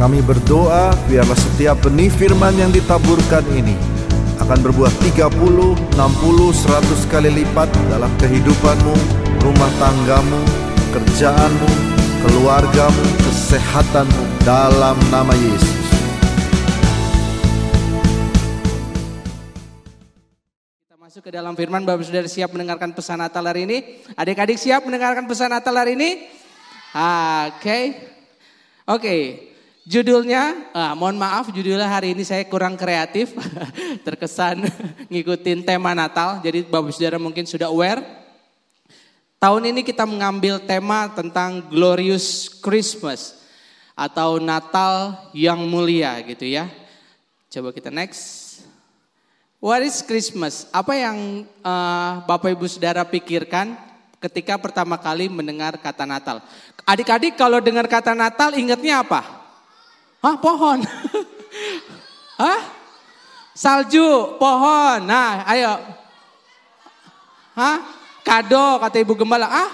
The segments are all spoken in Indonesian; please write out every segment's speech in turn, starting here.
Kami berdoa biarlah setiap benih firman yang ditaburkan ini akan berbuah 30, 60, 100 kali lipat dalam kehidupanmu, rumah tanggamu, kerjaanmu, keluargamu, kesehatanmu dalam nama Yesus. Masuk ke dalam firman, Bapak Saudara siap mendengarkan pesan Natal hari ini? Adik-adik siap mendengarkan pesan Natal hari ini? Oke. Oke. Judulnya, ah, mohon maaf judulnya hari ini saya kurang kreatif. Terkesan ngikutin tema Natal. Jadi Bapak Saudara mungkin sudah aware. Tahun ini kita mengambil tema tentang Glorious Christmas. Atau Natal yang mulia gitu ya. Coba kita next. What is Christmas? Apa yang uh, Bapak Ibu Saudara pikirkan ketika pertama kali mendengar kata Natal? Adik-adik kalau dengar kata Natal ingatnya apa? Hah, pohon. Hah? Salju, pohon. Nah, ayo. Hah? Kado kata Ibu Gembala. Ah?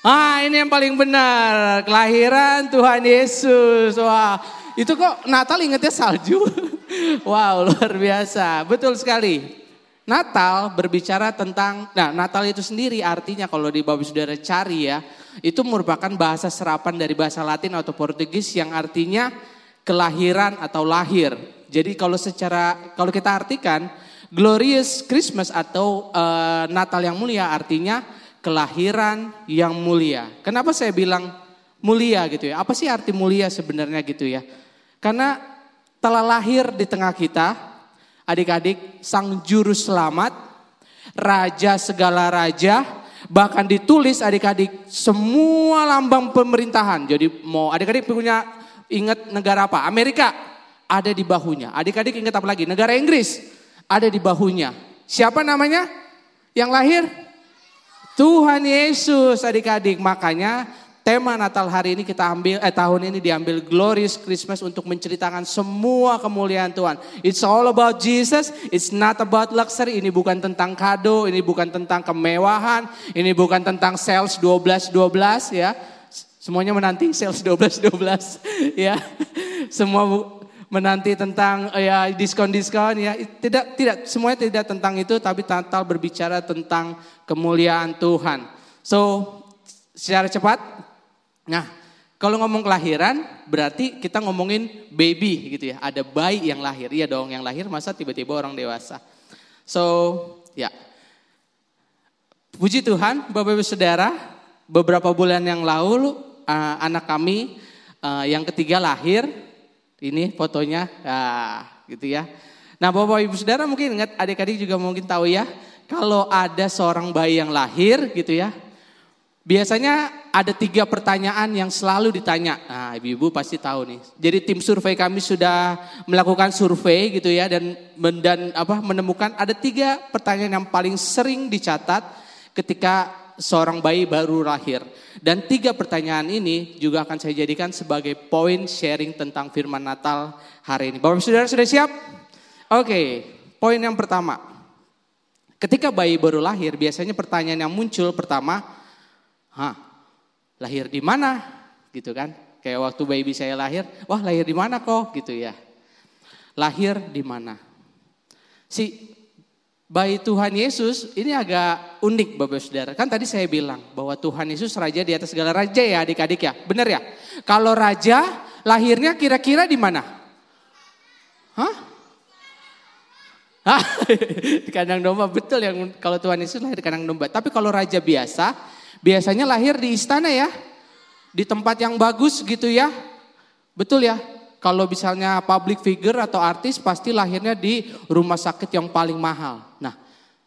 Ah, ini yang paling benar. Kelahiran Tuhan Yesus. Wah, itu kok Natal ingetnya salju. wow, luar biasa. Betul sekali. Natal berbicara tentang, nah Natal itu sendiri artinya kalau di Bapak Saudara cari ya, itu merupakan bahasa serapan dari bahasa Latin atau Portugis yang artinya kelahiran atau lahir. Jadi kalau secara, kalau kita artikan, glorious Christmas atau uh, Natal yang mulia artinya kelahiran yang mulia. Kenapa saya bilang mulia gitu ya? Apa sih arti mulia sebenarnya gitu ya? Karena telah lahir di tengah kita, adik-adik, sang juru selamat, raja segala raja, bahkan ditulis adik-adik semua lambang pemerintahan. Jadi mau adik-adik punya ingat negara apa? Amerika ada di bahunya. Adik-adik ingat apa lagi? Negara Inggris ada di bahunya. Siapa namanya? Yang lahir? Tuhan Yesus adik-adik. Makanya tema Natal hari ini kita ambil, eh tahun ini diambil Glorious Christmas untuk menceritakan semua kemuliaan Tuhan. It's all about Jesus, it's not about luxury. Ini bukan tentang kado, ini bukan tentang kemewahan, ini bukan tentang sales 12-12 ya. Semuanya menanti sales 12-12 ya. Semua menanti tentang ya diskon-diskon ya. Tidak tidak semuanya tidak tentang itu tapi Natal berbicara tentang kemuliaan Tuhan. So secara cepat Nah, kalau ngomong kelahiran berarti kita ngomongin baby gitu ya. Ada bayi yang lahir. Iya dong, yang lahir masa tiba-tiba orang dewasa. So, ya. Puji Tuhan, Bapak Ibu Saudara, beberapa bulan yang lalu uh, anak kami uh, yang ketiga lahir. Ini fotonya, uh, gitu ya. Nah, Bapak Ibu Saudara mungkin ingat adik-adik juga mungkin tahu ya, kalau ada seorang bayi yang lahir gitu ya, Biasanya ada tiga pertanyaan yang selalu ditanya. Nah, ibu-ibu pasti tahu nih. Jadi tim survei kami sudah melakukan survei gitu ya dan dan apa menemukan ada tiga pertanyaan yang paling sering dicatat ketika seorang bayi baru lahir. Dan tiga pertanyaan ini juga akan saya jadikan sebagai poin sharing tentang firman Natal hari ini. Bapak Saudara sudah siap? Oke, poin yang pertama. Ketika bayi baru lahir, biasanya pertanyaan yang muncul pertama, Hah, lahir di mana? Gitu kan. Kayak waktu baby saya lahir, wah lahir di mana kok gitu ya. Lahir di mana? Si bayi Tuhan Yesus ini agak unik Bapak Saudara. Kan tadi saya bilang bahwa Tuhan Yesus raja di atas segala raja ya adik-adik ya. Benar ya? Kalau raja lahirnya kira-kira di mana? Hah? Hah? di kandang domba betul yang kalau Tuhan Yesus lahir di kandang domba. Tapi kalau raja biasa Biasanya lahir di istana ya. Di tempat yang bagus gitu ya. Betul ya? Kalau misalnya public figure atau artis pasti lahirnya di rumah sakit yang paling mahal. Nah,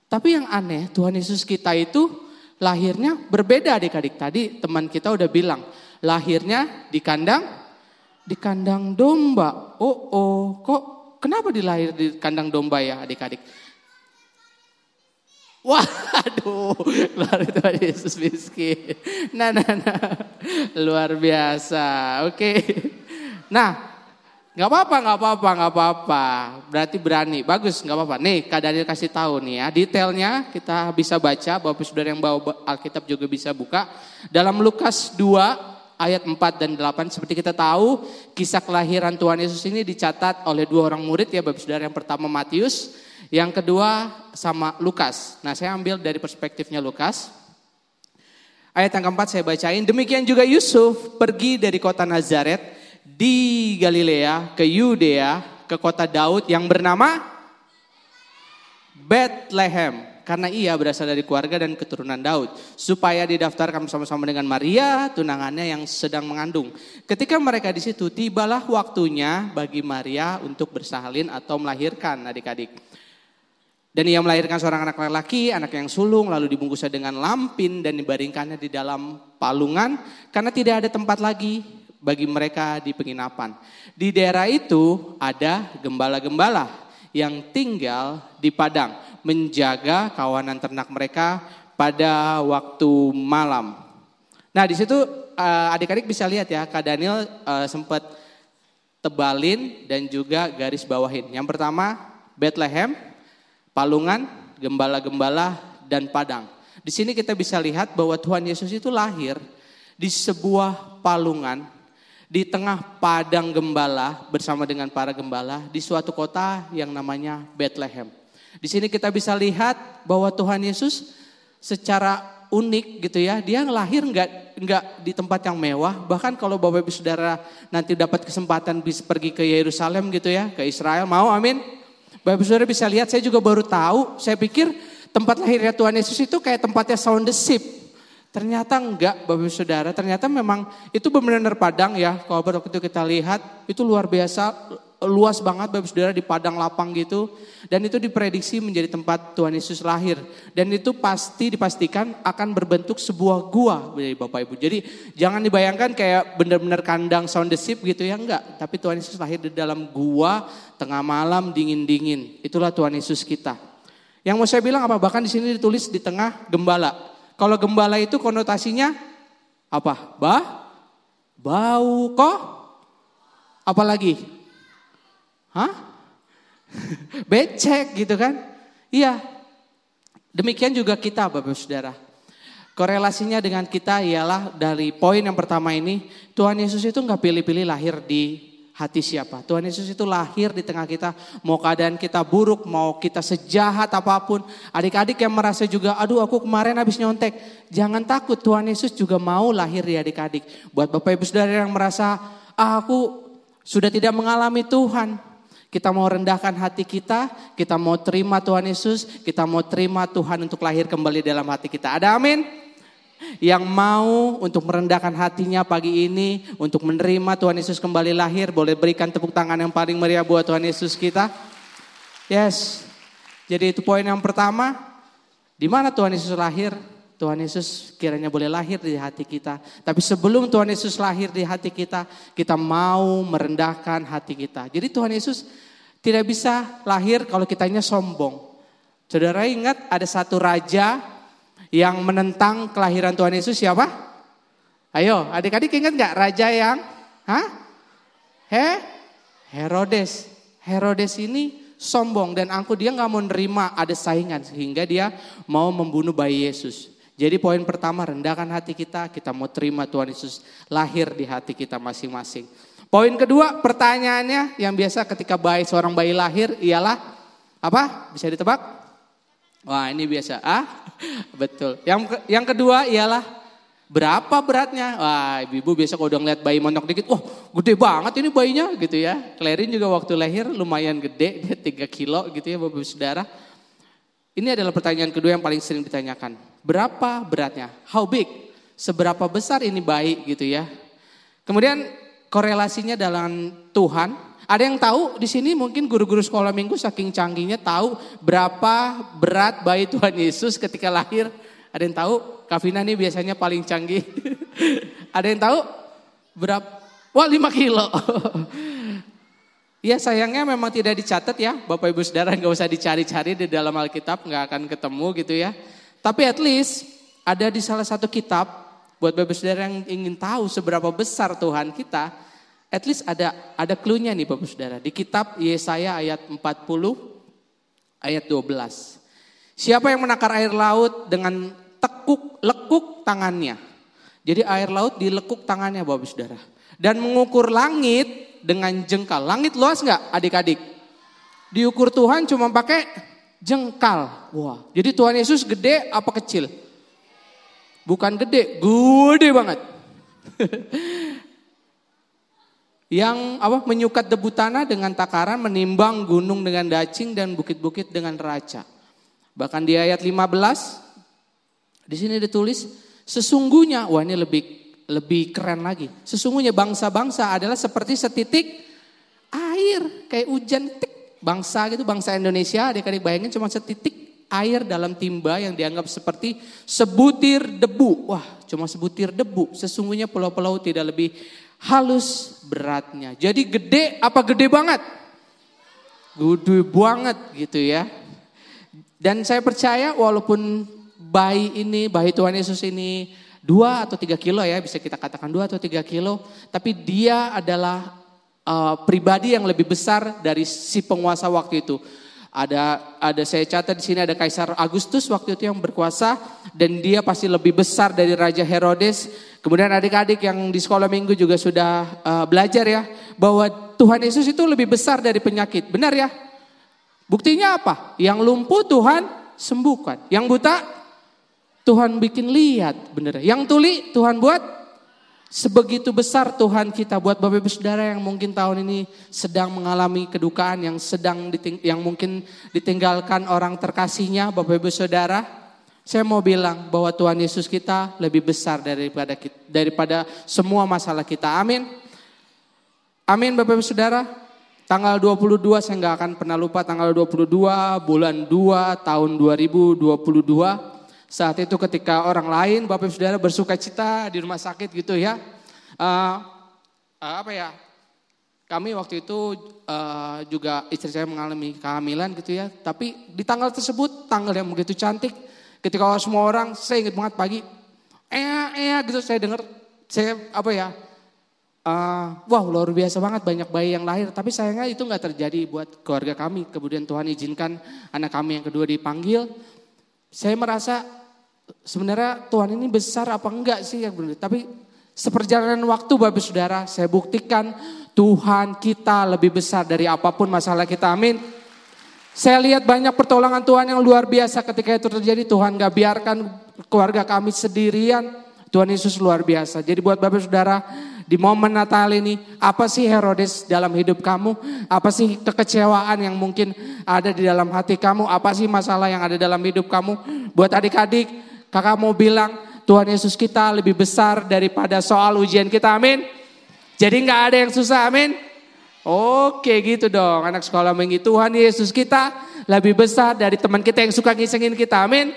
tapi yang aneh Tuhan Yesus kita itu lahirnya berbeda adik-adik. Tadi teman kita udah bilang, lahirnya di kandang di kandang domba. Oh, oh, kok kenapa dilahir di kandang domba ya adik-adik? Waduh, luar Tuhan Yesus miskin. Nah, nah, nah, luar biasa. Oke. Nah, nggak apa-apa, nggak apa-apa, nggak apa-apa. Berarti berani, bagus, nggak apa-apa. Nih, Kak Daniel kasih tahu nih ya, detailnya kita bisa baca. Bapak Saudara yang bawa Alkitab juga bisa buka. Dalam Lukas 2 ayat 4 dan 8 seperti kita tahu kisah kelahiran Tuhan Yesus ini dicatat oleh dua orang murid ya Bapak Saudara yang pertama Matius, yang kedua sama Lukas. Nah, saya ambil dari perspektifnya Lukas. Ayat yang keempat saya bacain. Demikian juga Yusuf pergi dari kota Nazaret di Galilea ke Yudea ke kota Daud yang bernama Bethlehem karena ia berasal dari keluarga dan keturunan Daud supaya didaftarkan bersama-sama dengan Maria tunangannya yang sedang mengandung. Ketika mereka di situ tibalah waktunya bagi Maria untuk bersalin atau melahirkan adik-adik. Dan ia melahirkan seorang anak laki-laki, anak yang sulung, lalu dibungkusnya dengan lampin dan dibaringkannya di dalam palungan karena tidak ada tempat lagi bagi mereka di penginapan. Di daerah itu ada gembala-gembala yang tinggal di padang, menjaga kawanan ternak mereka pada waktu malam. Nah di situ eh, adik-adik bisa lihat ya, Kak Daniel uh, sempat tebalin dan juga garis bawahin. Yang pertama Bethlehem, palungan, gembala-gembala, dan padang. Di sini kita bisa lihat bahwa Tuhan Yesus itu lahir di sebuah palungan, di tengah padang gembala bersama dengan para gembala di suatu kota yang namanya Bethlehem. Di sini kita bisa lihat bahwa Tuhan Yesus secara unik gitu ya, dia lahir nggak nggak di tempat yang mewah. Bahkan kalau bapak ibu saudara nanti dapat kesempatan bisa pergi ke Yerusalem gitu ya, ke Israel, mau amin? Bapak Saudara bisa lihat, saya juga baru tahu, saya pikir tempat lahirnya Tuhan Yesus itu kayak tempatnya sound the ship. Ternyata enggak Bapak Saudara, ternyata memang itu benar-benar padang ya. Kalau waktu itu kita lihat, itu luar biasa, luas banget Bapak Saudara di padang lapang gitu. Dan itu diprediksi menjadi tempat Tuhan Yesus lahir. Dan itu pasti dipastikan akan berbentuk sebuah gua dari Bapak Ibu. Jadi jangan dibayangkan kayak benar-benar kandang sound the ship gitu ya, enggak. Tapi Tuhan Yesus lahir di dalam gua, tengah malam dingin-dingin. Itulah Tuhan Yesus kita. Yang mau saya bilang apa? Bahkan di sini ditulis di tengah gembala. Kalau gembala itu konotasinya apa? Bah? Bau kok? Apalagi? Hah? Becek gitu kan? Iya. Demikian juga kita Bapak Saudara. Korelasinya dengan kita ialah dari poin yang pertama ini, Tuhan Yesus itu nggak pilih-pilih lahir di hati siapa. Tuhan Yesus itu lahir di tengah kita, mau keadaan kita buruk, mau kita sejahat apa pun. Adik-adik yang merasa juga, aduh aku kemarin habis nyontek. Jangan takut, Tuhan Yesus juga mau lahir di adik-adik. Buat Bapak Ibu Saudara yang merasa, ah, aku sudah tidak mengalami Tuhan. Kita mau rendahkan hati kita, kita mau terima Tuhan Yesus, kita mau terima Tuhan untuk lahir kembali dalam hati kita. Ada amin? Yang mau untuk merendahkan hatinya pagi ini, untuk menerima Tuhan Yesus kembali lahir, boleh berikan tepuk tangan yang paling meriah buat Tuhan Yesus kita. Yes, jadi itu poin yang pertama. Di mana Tuhan Yesus lahir? Tuhan Yesus kiranya boleh lahir di hati kita. Tapi sebelum Tuhan Yesus lahir di hati kita, kita mau merendahkan hati kita. Jadi Tuhan Yesus tidak bisa lahir kalau kitanya sombong. Saudara ingat ada satu raja yang menentang kelahiran Tuhan Yesus siapa? Ayo adik-adik ingat gak raja yang? Hah? He? Herodes. Herodes ini sombong dan angku dia nggak mau nerima ada saingan sehingga dia mau membunuh bayi Yesus. Jadi poin pertama rendahkan hati kita, kita mau terima Tuhan Yesus lahir di hati kita masing-masing. Poin kedua pertanyaannya yang biasa ketika bayi seorang bayi lahir ialah apa? Bisa ditebak? Wah ini biasa. Ah betul. Yang yang kedua ialah berapa beratnya? Wah ibu biasa kalau udah ngeliat bayi montok dikit, wah gede banget ini bayinya gitu ya. Klerin juga waktu lahir lumayan gede, dia 3 kilo gitu ya bapak saudara. Ini adalah pertanyaan kedua yang paling sering ditanyakan. Berapa beratnya? How big? Seberapa besar ini bayi gitu ya. Kemudian korelasinya dalam Tuhan. Ada yang tahu di sini mungkin guru-guru sekolah minggu saking canggihnya tahu berapa berat bayi Tuhan Yesus ketika lahir. Ada yang tahu? Kavina nih biasanya paling canggih. Ada yang tahu? Berapa? Wah 5 kilo. Ya sayangnya memang tidak dicatat ya, Bapak Ibu Saudara nggak usah dicari-cari di dalam Alkitab, nggak akan ketemu gitu ya. Tapi at least ada di salah satu kitab, buat Bapak Saudara yang ingin tahu seberapa besar Tuhan kita, at least ada ada clue-nya nih Bapak Saudara. Di kitab Yesaya ayat 40 ayat 12. Siapa yang menakar air laut dengan tekuk lekuk tangannya Jadi air laut dilekuk tangannya Bapak Saudara. Dan mengukur langit dengan jengkal. Langit luas nggak adik-adik? Diukur Tuhan cuma pakai jengkal. Wah, jadi Tuhan Yesus gede apa kecil? Bukan gede, gede banget. yang apa menyukat debu tanah dengan takaran menimbang gunung dengan dacing dan bukit-bukit dengan raca. Bahkan di ayat 15 di sini ditulis sesungguhnya wah ini lebih lebih keren lagi. Sesungguhnya bangsa-bangsa adalah seperti setitik air kayak hujan tik bangsa gitu bangsa Indonesia adik-adik bayangin cuma setitik air dalam timba yang dianggap seperti sebutir debu. Wah, cuma sebutir debu. Sesungguhnya pulau-pulau tidak lebih halus beratnya. Jadi gede apa gede banget? Gede banget gitu ya. Dan saya percaya walaupun bayi ini, bayi Tuhan Yesus ini dua atau tiga kilo ya, bisa kita katakan dua atau tiga kilo, tapi dia adalah uh, pribadi yang lebih besar dari si penguasa waktu itu. Ada ada saya catat di sini ada Kaisar Agustus waktu itu yang berkuasa dan dia pasti lebih besar dari Raja Herodes. Kemudian adik-adik yang di sekolah minggu juga sudah uh, belajar ya bahwa Tuhan Yesus itu lebih besar dari penyakit. Benar ya? Buktinya apa? Yang lumpuh Tuhan sembuhkan. Yang buta Tuhan bikin lihat, benar. Yang tuli Tuhan buat Sebegitu besar Tuhan kita buat Bapak Ibu Saudara yang mungkin tahun ini sedang mengalami kedukaan yang sedang diting yang mungkin ditinggalkan orang terkasihnya Bapak Ibu Saudara. Saya mau bilang bahwa Tuhan Yesus kita lebih besar daripada daripada semua masalah kita. Amin. Amin Bapak Ibu Saudara. Tanggal 22 saya nggak akan pernah lupa tanggal 22 bulan 2 tahun 2022 saat itu ketika orang lain, Bapak Ibu Saudara bersuka cita di rumah sakit gitu ya. Uh, uh, apa ya, kami waktu itu uh, juga istri saya mengalami kehamilan gitu ya. Tapi di tanggal tersebut, tanggal yang begitu cantik, ketika semua orang, saya ingat banget pagi, eh, eh gitu saya dengar, saya apa ya, uh, wow luar biasa banget banyak bayi yang lahir. Tapi sayangnya itu nggak terjadi buat keluarga kami. Kemudian Tuhan izinkan anak kami yang kedua dipanggil. Saya merasa sebenarnya Tuhan ini besar apa enggak sih. Tapi seperjalanan waktu Bapak Saudara, saya buktikan Tuhan kita lebih besar dari apa pun masalah kita. Amin. Saya lihat banyak pertolongan Tuhan yang luar biasa ketika itu terjadi. Tuhan gak biarkan keluarga kami sendirian. Tuhan Yesus luar biasa. Jadi buat Bapak Saudara, di momen Natal ini, apa sih Herodes dalam hidup kamu? Apa sih kekecewaan yang mungkin ada di dalam hati kamu? Apa sih masalah yang ada dalam hidup kamu? Buat adik-adik, Kakak mau bilang Tuhan Yesus kita lebih besar daripada soal ujian kita, amin. Jadi nggak ada yang susah, amin. Oke gitu dong anak sekolah minggu Tuhan Yesus kita lebih besar dari teman kita yang suka ngisengin kita, amin.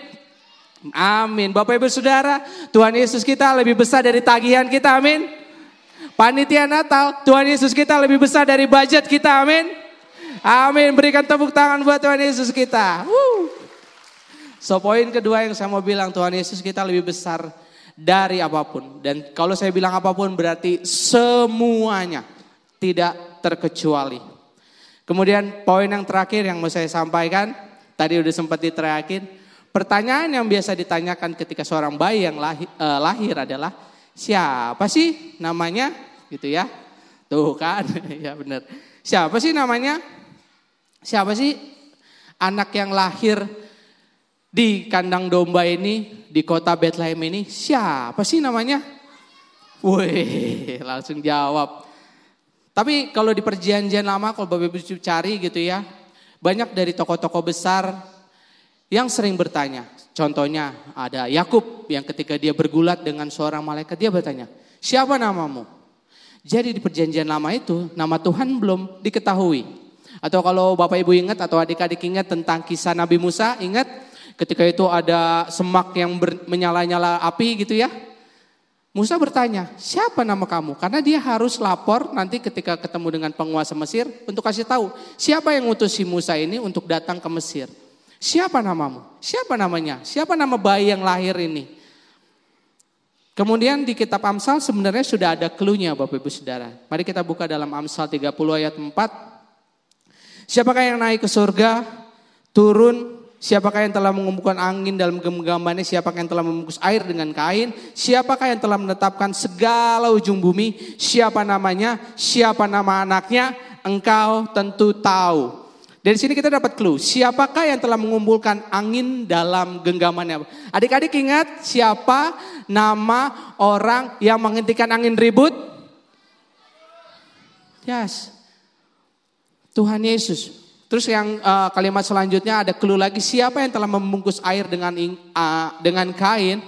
Amin. Bapak ibu saudara, Tuhan Yesus kita lebih besar dari tagihan kita, amin. Panitia Natal, Tuhan Yesus kita lebih besar dari budget kita, amin. Amin. Berikan tepuk tangan buat Tuhan Yesus kita. Woo. So poin kedua yang saya mau bilang Tuhan Yesus kita lebih besar dari apa pun. Dan kalau saya bilang apa pun berarti semuanya tidak terkecuali. Kemudian poin yang terakhir yang mau saya sampaikan, tadi udah sempat diterakin. Pertanyaan yang biasa ditanyakan ketika seorang bayi yang lahir, eh, lahir adalah siapa sih namanya gitu ya. Tuh kan, ya benar. Siapa sih namanya? Siapa sih anak yang lahir di kandang domba ini, di kota Bethlehem ini, siapa sih namanya? Wih, langsung jawab. Tapi kalau di perjanjian lama, kalau Bapak Ibu cari gitu ya, banyak dari tokoh-tokoh besar yang sering bertanya. Contohnya ada Yakub yang ketika dia bergulat dengan seorang malaikat, dia bertanya, siapa namamu? Jadi di perjanjian lama itu, nama Tuhan belum diketahui. Atau kalau Bapak Ibu ingat atau adik-adik ingat tentang kisah Nabi Musa, ingat Ketika itu ada semak yang menyala-nyala api gitu ya. Musa bertanya, siapa nama kamu? Karena dia harus lapor nanti ketika ketemu dengan penguasa Mesir untuk kasih tahu siapa yang ngutus si Musa ini untuk datang ke Mesir. Siapa namamu? Siapa namanya? Siapa nama bayi yang lahir ini? Kemudian di kitab Amsal sebenarnya sudah ada clue-nya Bapak Ibu Saudara. Mari kita buka dalam Amsal 30 ayat 4. Siapakah yang naik ke surga, turun Siapakah yang telah mengumpulkan angin dalam genggamannya? Siapakah yang telah membungkus air dengan kain? Siapakah yang telah menetapkan segala ujung bumi? Siapa namanya? Siapa nama anaknya? Engkau tentu tahu. Dari sini kita dapat clue. Siapakah yang telah mengumpulkan angin dalam genggamannya? Adik-adik ingat siapa nama orang yang menghentikan angin ribut? Yes. Tuhan Yesus. Terus yang uh, kalimat selanjutnya ada clue lagi siapa yang telah membungkus air dengan uh, dengan kain.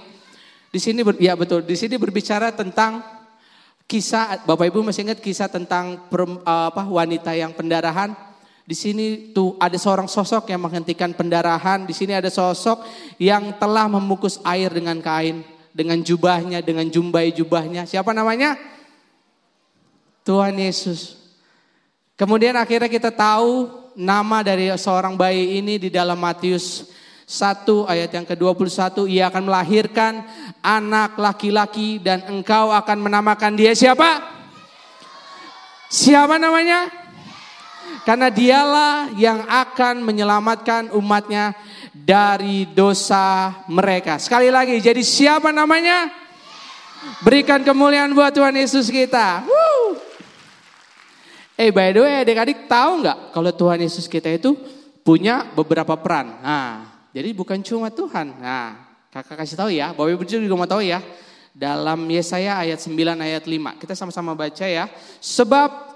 Di sini ber, ya betul, di sini berbicara tentang kisah Bapak Ibu masih ingat kisah tentang per, uh, apa wanita yang pendarahan. Di sini tuh ada seorang sosok yang menghentikan pendarahan. Di sini ada sosok yang telah membungkus air dengan kain, dengan jubahnya, dengan jumbai jubahnya. Siapa namanya? Tuhan Yesus. Kemudian akhirnya kita tahu nama dari seorang bayi ini di dalam Matius 1 ayat yang ke-21 ia akan melahirkan anak laki-laki dan engkau akan menamakan dia siapa? Siapa namanya? Karena dialah yang akan menyelamatkan umatnya dari dosa mereka. Sekali lagi, jadi siapa namanya? Berikan kemuliaan buat Tuhan Yesus kita. Woo! Eh by the way adik-adik tahu nggak kalau Tuhan Yesus kita itu punya beberapa peran. Nah, jadi bukan cuma Tuhan. Nah, kakak kasih tahu ya, Bapak Ibu juga mau tahu ya. Dalam Yesaya ayat 9 ayat 5. Kita sama-sama baca ya. Sebab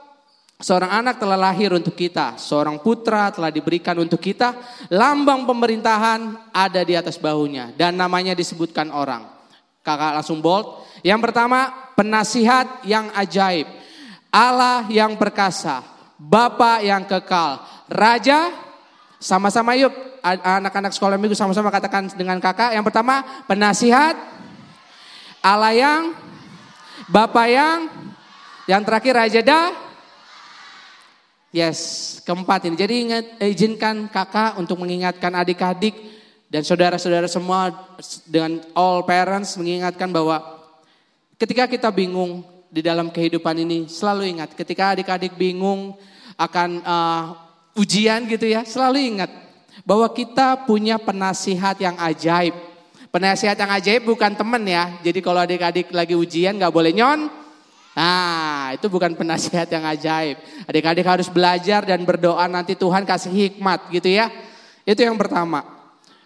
Seorang anak telah lahir untuk kita, seorang putra telah diberikan untuk kita, lambang pemerintahan ada di atas bahunya dan namanya disebutkan orang. Kakak langsung bold. Yang pertama, penasihat yang ajaib. Allah yang perkasa, Bapa yang kekal, Raja, sama-sama yuk anak-anak sekolah minggu sama-sama katakan dengan kakak. Yang pertama penasihat, Allah yang, Bapa yang, yang terakhir Raja dah. Yes, keempat ini. Jadi ingat, izinkan kakak untuk mengingatkan adik-adik dan saudara-saudara semua dengan all parents mengingatkan bahwa ketika kita bingung di dalam kehidupan ini selalu ingat ketika adik-adik bingung akan uh, ujian gitu ya, selalu ingat bahwa kita punya penasihat yang ajaib. Penasihat yang ajaib bukan teman ya. Jadi kalau adik-adik lagi ujian nggak boleh nyon. Nah, itu bukan penasihat yang ajaib. Adik-adik harus belajar dan berdoa nanti Tuhan kasih hikmat gitu ya. Itu yang pertama.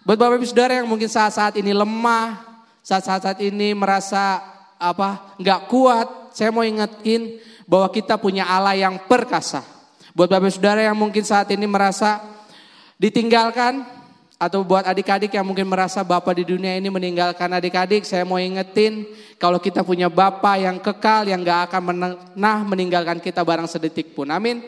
Buat Bapak Ibu Saudara yang mungkin saat-saat ini lemah, saat-saat ini merasa apa nggak kuat, saya mau ingetin bahwa kita punya Allah yang perkasa. Buat bapak saudara yang mungkin saat ini merasa ditinggalkan atau buat adik-adik yang mungkin merasa bapak di dunia ini meninggalkan adik-adik, saya mau ingetin kalau kita punya bapak yang kekal yang gak akan pernah meninggalkan kita barang sedetik pun. Amin.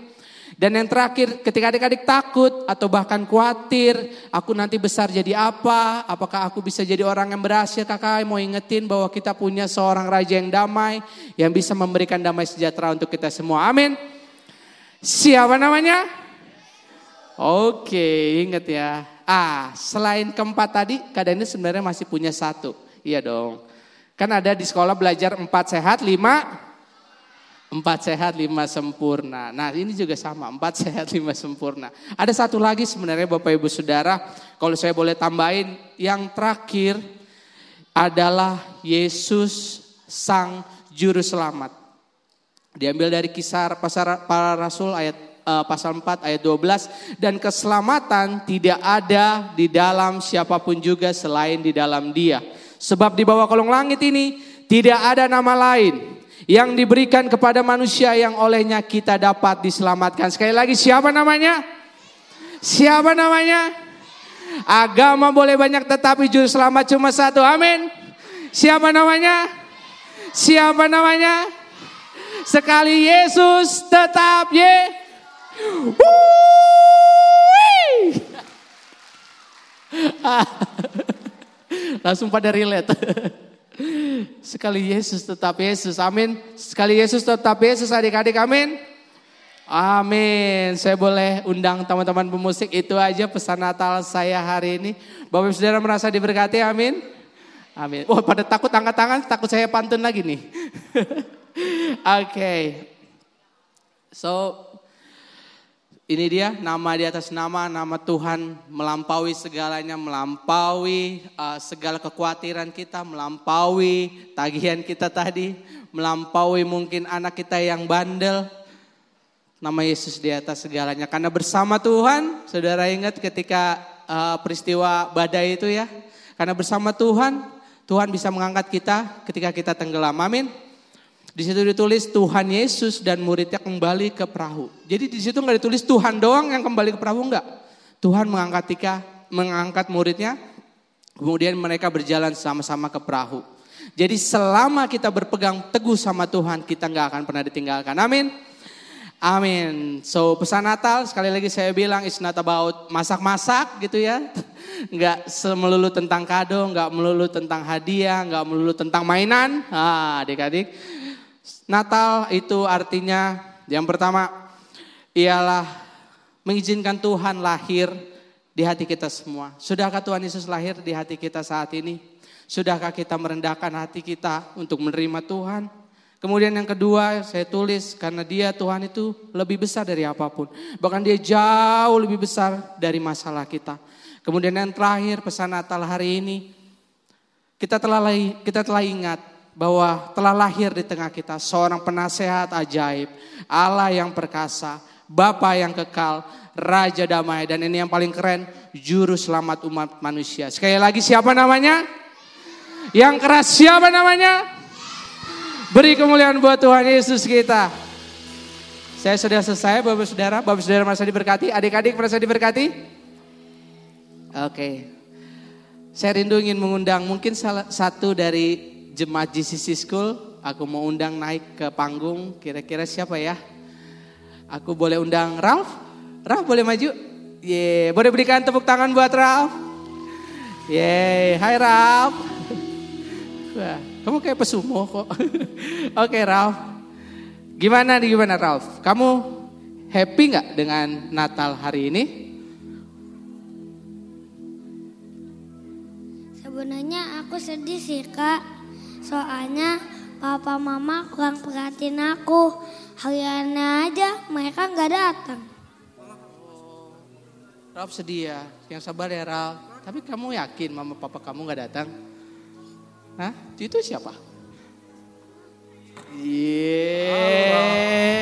Dan yang terakhir, ketika adik-adik takut atau bahkan khawatir, aku nanti besar jadi apa? Apakah aku bisa jadi orang yang berhasil? Kakak mau ingetin bahwa kita punya seorang raja yang damai, yang bisa memberikan damai sejahtera untuk kita semua. Amin. Siapa namanya? Oke, inget ya. Ah, selain keempat tadi, keadaan ini sebenarnya masih punya satu. Iya dong. Kan ada di sekolah belajar empat sehat, lima Empat sehat, lima sempurna. Nah ini juga sama, empat sehat, lima sempurna. Ada satu lagi sebenarnya Bapak Ibu Saudara, kalau saya boleh tambahin, yang terakhir adalah Yesus Sang Juru Selamat. Diambil dari kisah para rasul ayat uh, pasal 4 ayat 12 dan keselamatan tidak ada di dalam siapa pun juga selain di dalam Dia. Sebab di bawah kolong langit ini tidak ada nama lain yang diberikan kepada manusia yang olehnya kita dapat diselamatkan. Sekali lagi siapa namanya? Siapa namanya? Agama boleh banyak tetapi juru selamat cuma satu. Amin. Siapa namanya? Siapa namanya? Sekali Yesus tetap ye. Langsung pada relate. Sekali Yesus tetap Yesus, amin. Sekali Yesus tetap Yesus adik-adik, amin. Amin. Saya boleh undang teman-teman pemusik itu aja pesan Natal saya hari ini. Bapak Saudara merasa diberkati, amin. Amin. Oh pada takut angkat tangan, takut saya pantun lagi nih. Oke. okay. So ini dia nama di atas nama, nama Tuhan melampaui segalanya, melampaui uh, segala kekhawatiran kita, melampaui tagihan kita tadi, melampaui mungkin anak kita yang bandel. Nama Yesus di atas segalanya. Karena bersama Tuhan, saudara ingat ketika uh, peristiwa badai itu ya. Karena bersama Tuhan, Tuhan bisa mengangkat kita ketika kita tenggelam. Amin. Di situ ditulis Tuhan Yesus dan muridnya kembali ke perahu. Jadi di situ nggak ditulis Tuhan doang yang kembali ke perahu enggak. Tuhan mengangkat tika, mengangkat muridnya, kemudian mereka berjalan sama-sama ke perahu. Jadi selama kita berpegang teguh sama Tuhan, kita nggak akan pernah ditinggalkan. Amin. Amin. So pesan Natal sekali lagi saya bilang it's not about masak-masak gitu ya. Nggak melulu tentang kado, nggak melulu tentang hadiah, nggak melulu tentang mainan. Ah, adik-adik. Natal itu artinya yang pertama ialah mengizinkan Tuhan lahir di hati kita semua. Sudahkah Tuhan Yesus lahir di hati kita saat ini? Sudahkah kita merendahkan hati kita untuk menerima Tuhan? Kemudian yang kedua saya tulis karena dia Tuhan itu lebih besar dari apa pun. Bahkan dia jauh lebih besar dari masalah kita. Kemudian yang terakhir pesan Natal hari ini. Kita telah kita telah ingat bahwa telah lahir di tengah kita seorang penasehat ajaib, Allah yang perkasa, Bapa yang kekal, Raja damai dan ini yang paling keren, juru selamat umat manusia. Sekali lagi siapa namanya? Yang keras siapa namanya? Beri kemuliaan buat Tuhan Yesus kita. Saya sudah selesai Bapak Saudara, Bapak Saudara merasa diberkati, adik-adik merasa diberkati? Oke. Saya rindu ingin mengundang mungkin salah satu dari jemaat GCC School, aku mau undang naik ke panggung, kira-kira siapa ya? Aku boleh undang Ralph? Ralph boleh maju? Ye, boleh berikan tepuk tangan buat Ralph? Ye, hai Ralph. Wah, kamu kayak pesumo kok. Oke Ralph. Gimana nih gimana Ralph? Kamu happy nggak dengan Natal hari ini? Sebenarnya aku sedih sih kak. Soalnya papa mama kurang perhatiin aku. Hariannya aja mereka nggak datang. Ralf sedih ya, yang sabar ya Ralf. Tapi kamu yakin mama papa kamu nggak datang? Hah? Itu siapa? Yeah.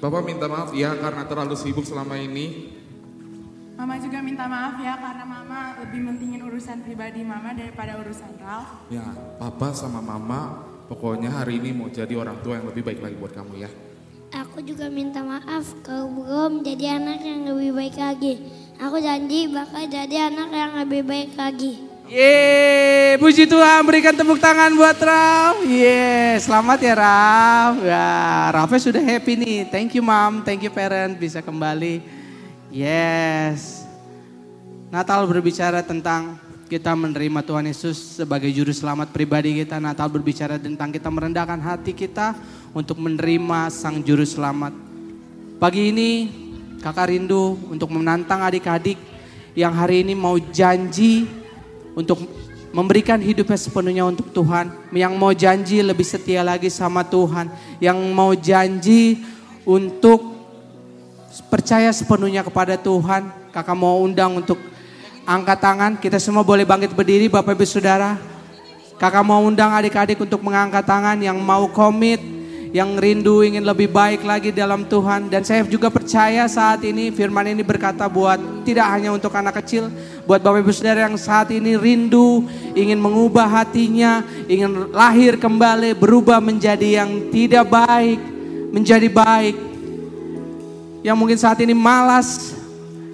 Bapak minta maaf ya karena terlalu sibuk selama ini. Mama juga minta maaf ya karena Mama lebih mentingin urusan pribadi Mama daripada urusan Ralph. Ya, Papa sama Mama pokoknya hari ini mau jadi orang tua yang lebih baik lagi buat kamu ya. Aku juga minta maaf kalau belum jadi anak yang lebih baik lagi. Aku janji bakal jadi anak yang lebih baik lagi. Yeay, puji Tuhan berikan tepuk tangan buat Raf. Yeay, selamat ya Raf. Ya, Rafnya sudah happy nih. Thank you mom, thank you parent bisa kembali. Yes. Natal berbicara tentang kita menerima Tuhan Yesus sebagai juru selamat pribadi kita. Natal berbicara tentang kita merendahkan hati kita untuk menerima sang juru selamat. Pagi ini kakak rindu untuk menantang adik-adik yang hari ini mau janji untuk memberikan hidupnya sepenuhnya untuk Tuhan, yang mau janji lebih setia lagi sama Tuhan, yang mau janji untuk percaya sepenuhnya kepada Tuhan. Kakak mau undang untuk angkat tangan, kita semua boleh bangkit berdiri Bapak Ibu Saudara. Kakak mau undang adik-adik untuk mengangkat tangan yang mau komit yang rindu ingin lebih baik lagi dalam Tuhan. Dan saya juga percaya saat ini firman ini berkata buat tidak hanya untuk anak kecil, buat Bapak Ibu Saudara yang saat ini rindu, ingin mengubah hatinya, ingin lahir kembali, berubah menjadi yang tidak baik, menjadi baik. Yang mungkin saat ini malas,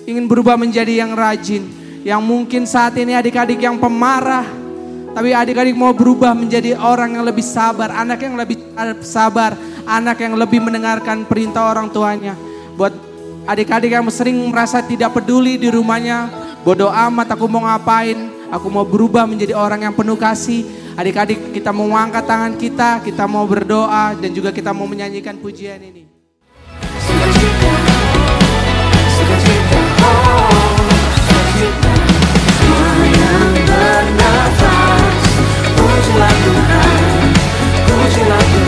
ingin berubah menjadi yang rajin. Yang mungkin saat ini adik-adik yang pemarah, tapi adik-adik mau berubah menjadi orang yang lebih sabar, anak yang lebih sabar, anak yang lebih mendengarkan perintah orang tuanya. Buat adik-adik yang sering merasa tidak peduli di rumahnya, bodoh amat aku mau ngapain, aku mau berubah menjadi orang yang penuh kasih. Adik-adik kita mau angkat tangan kita, kita mau berdoa dan juga kita mau menyanyikan pujian ini. congelador, congelador.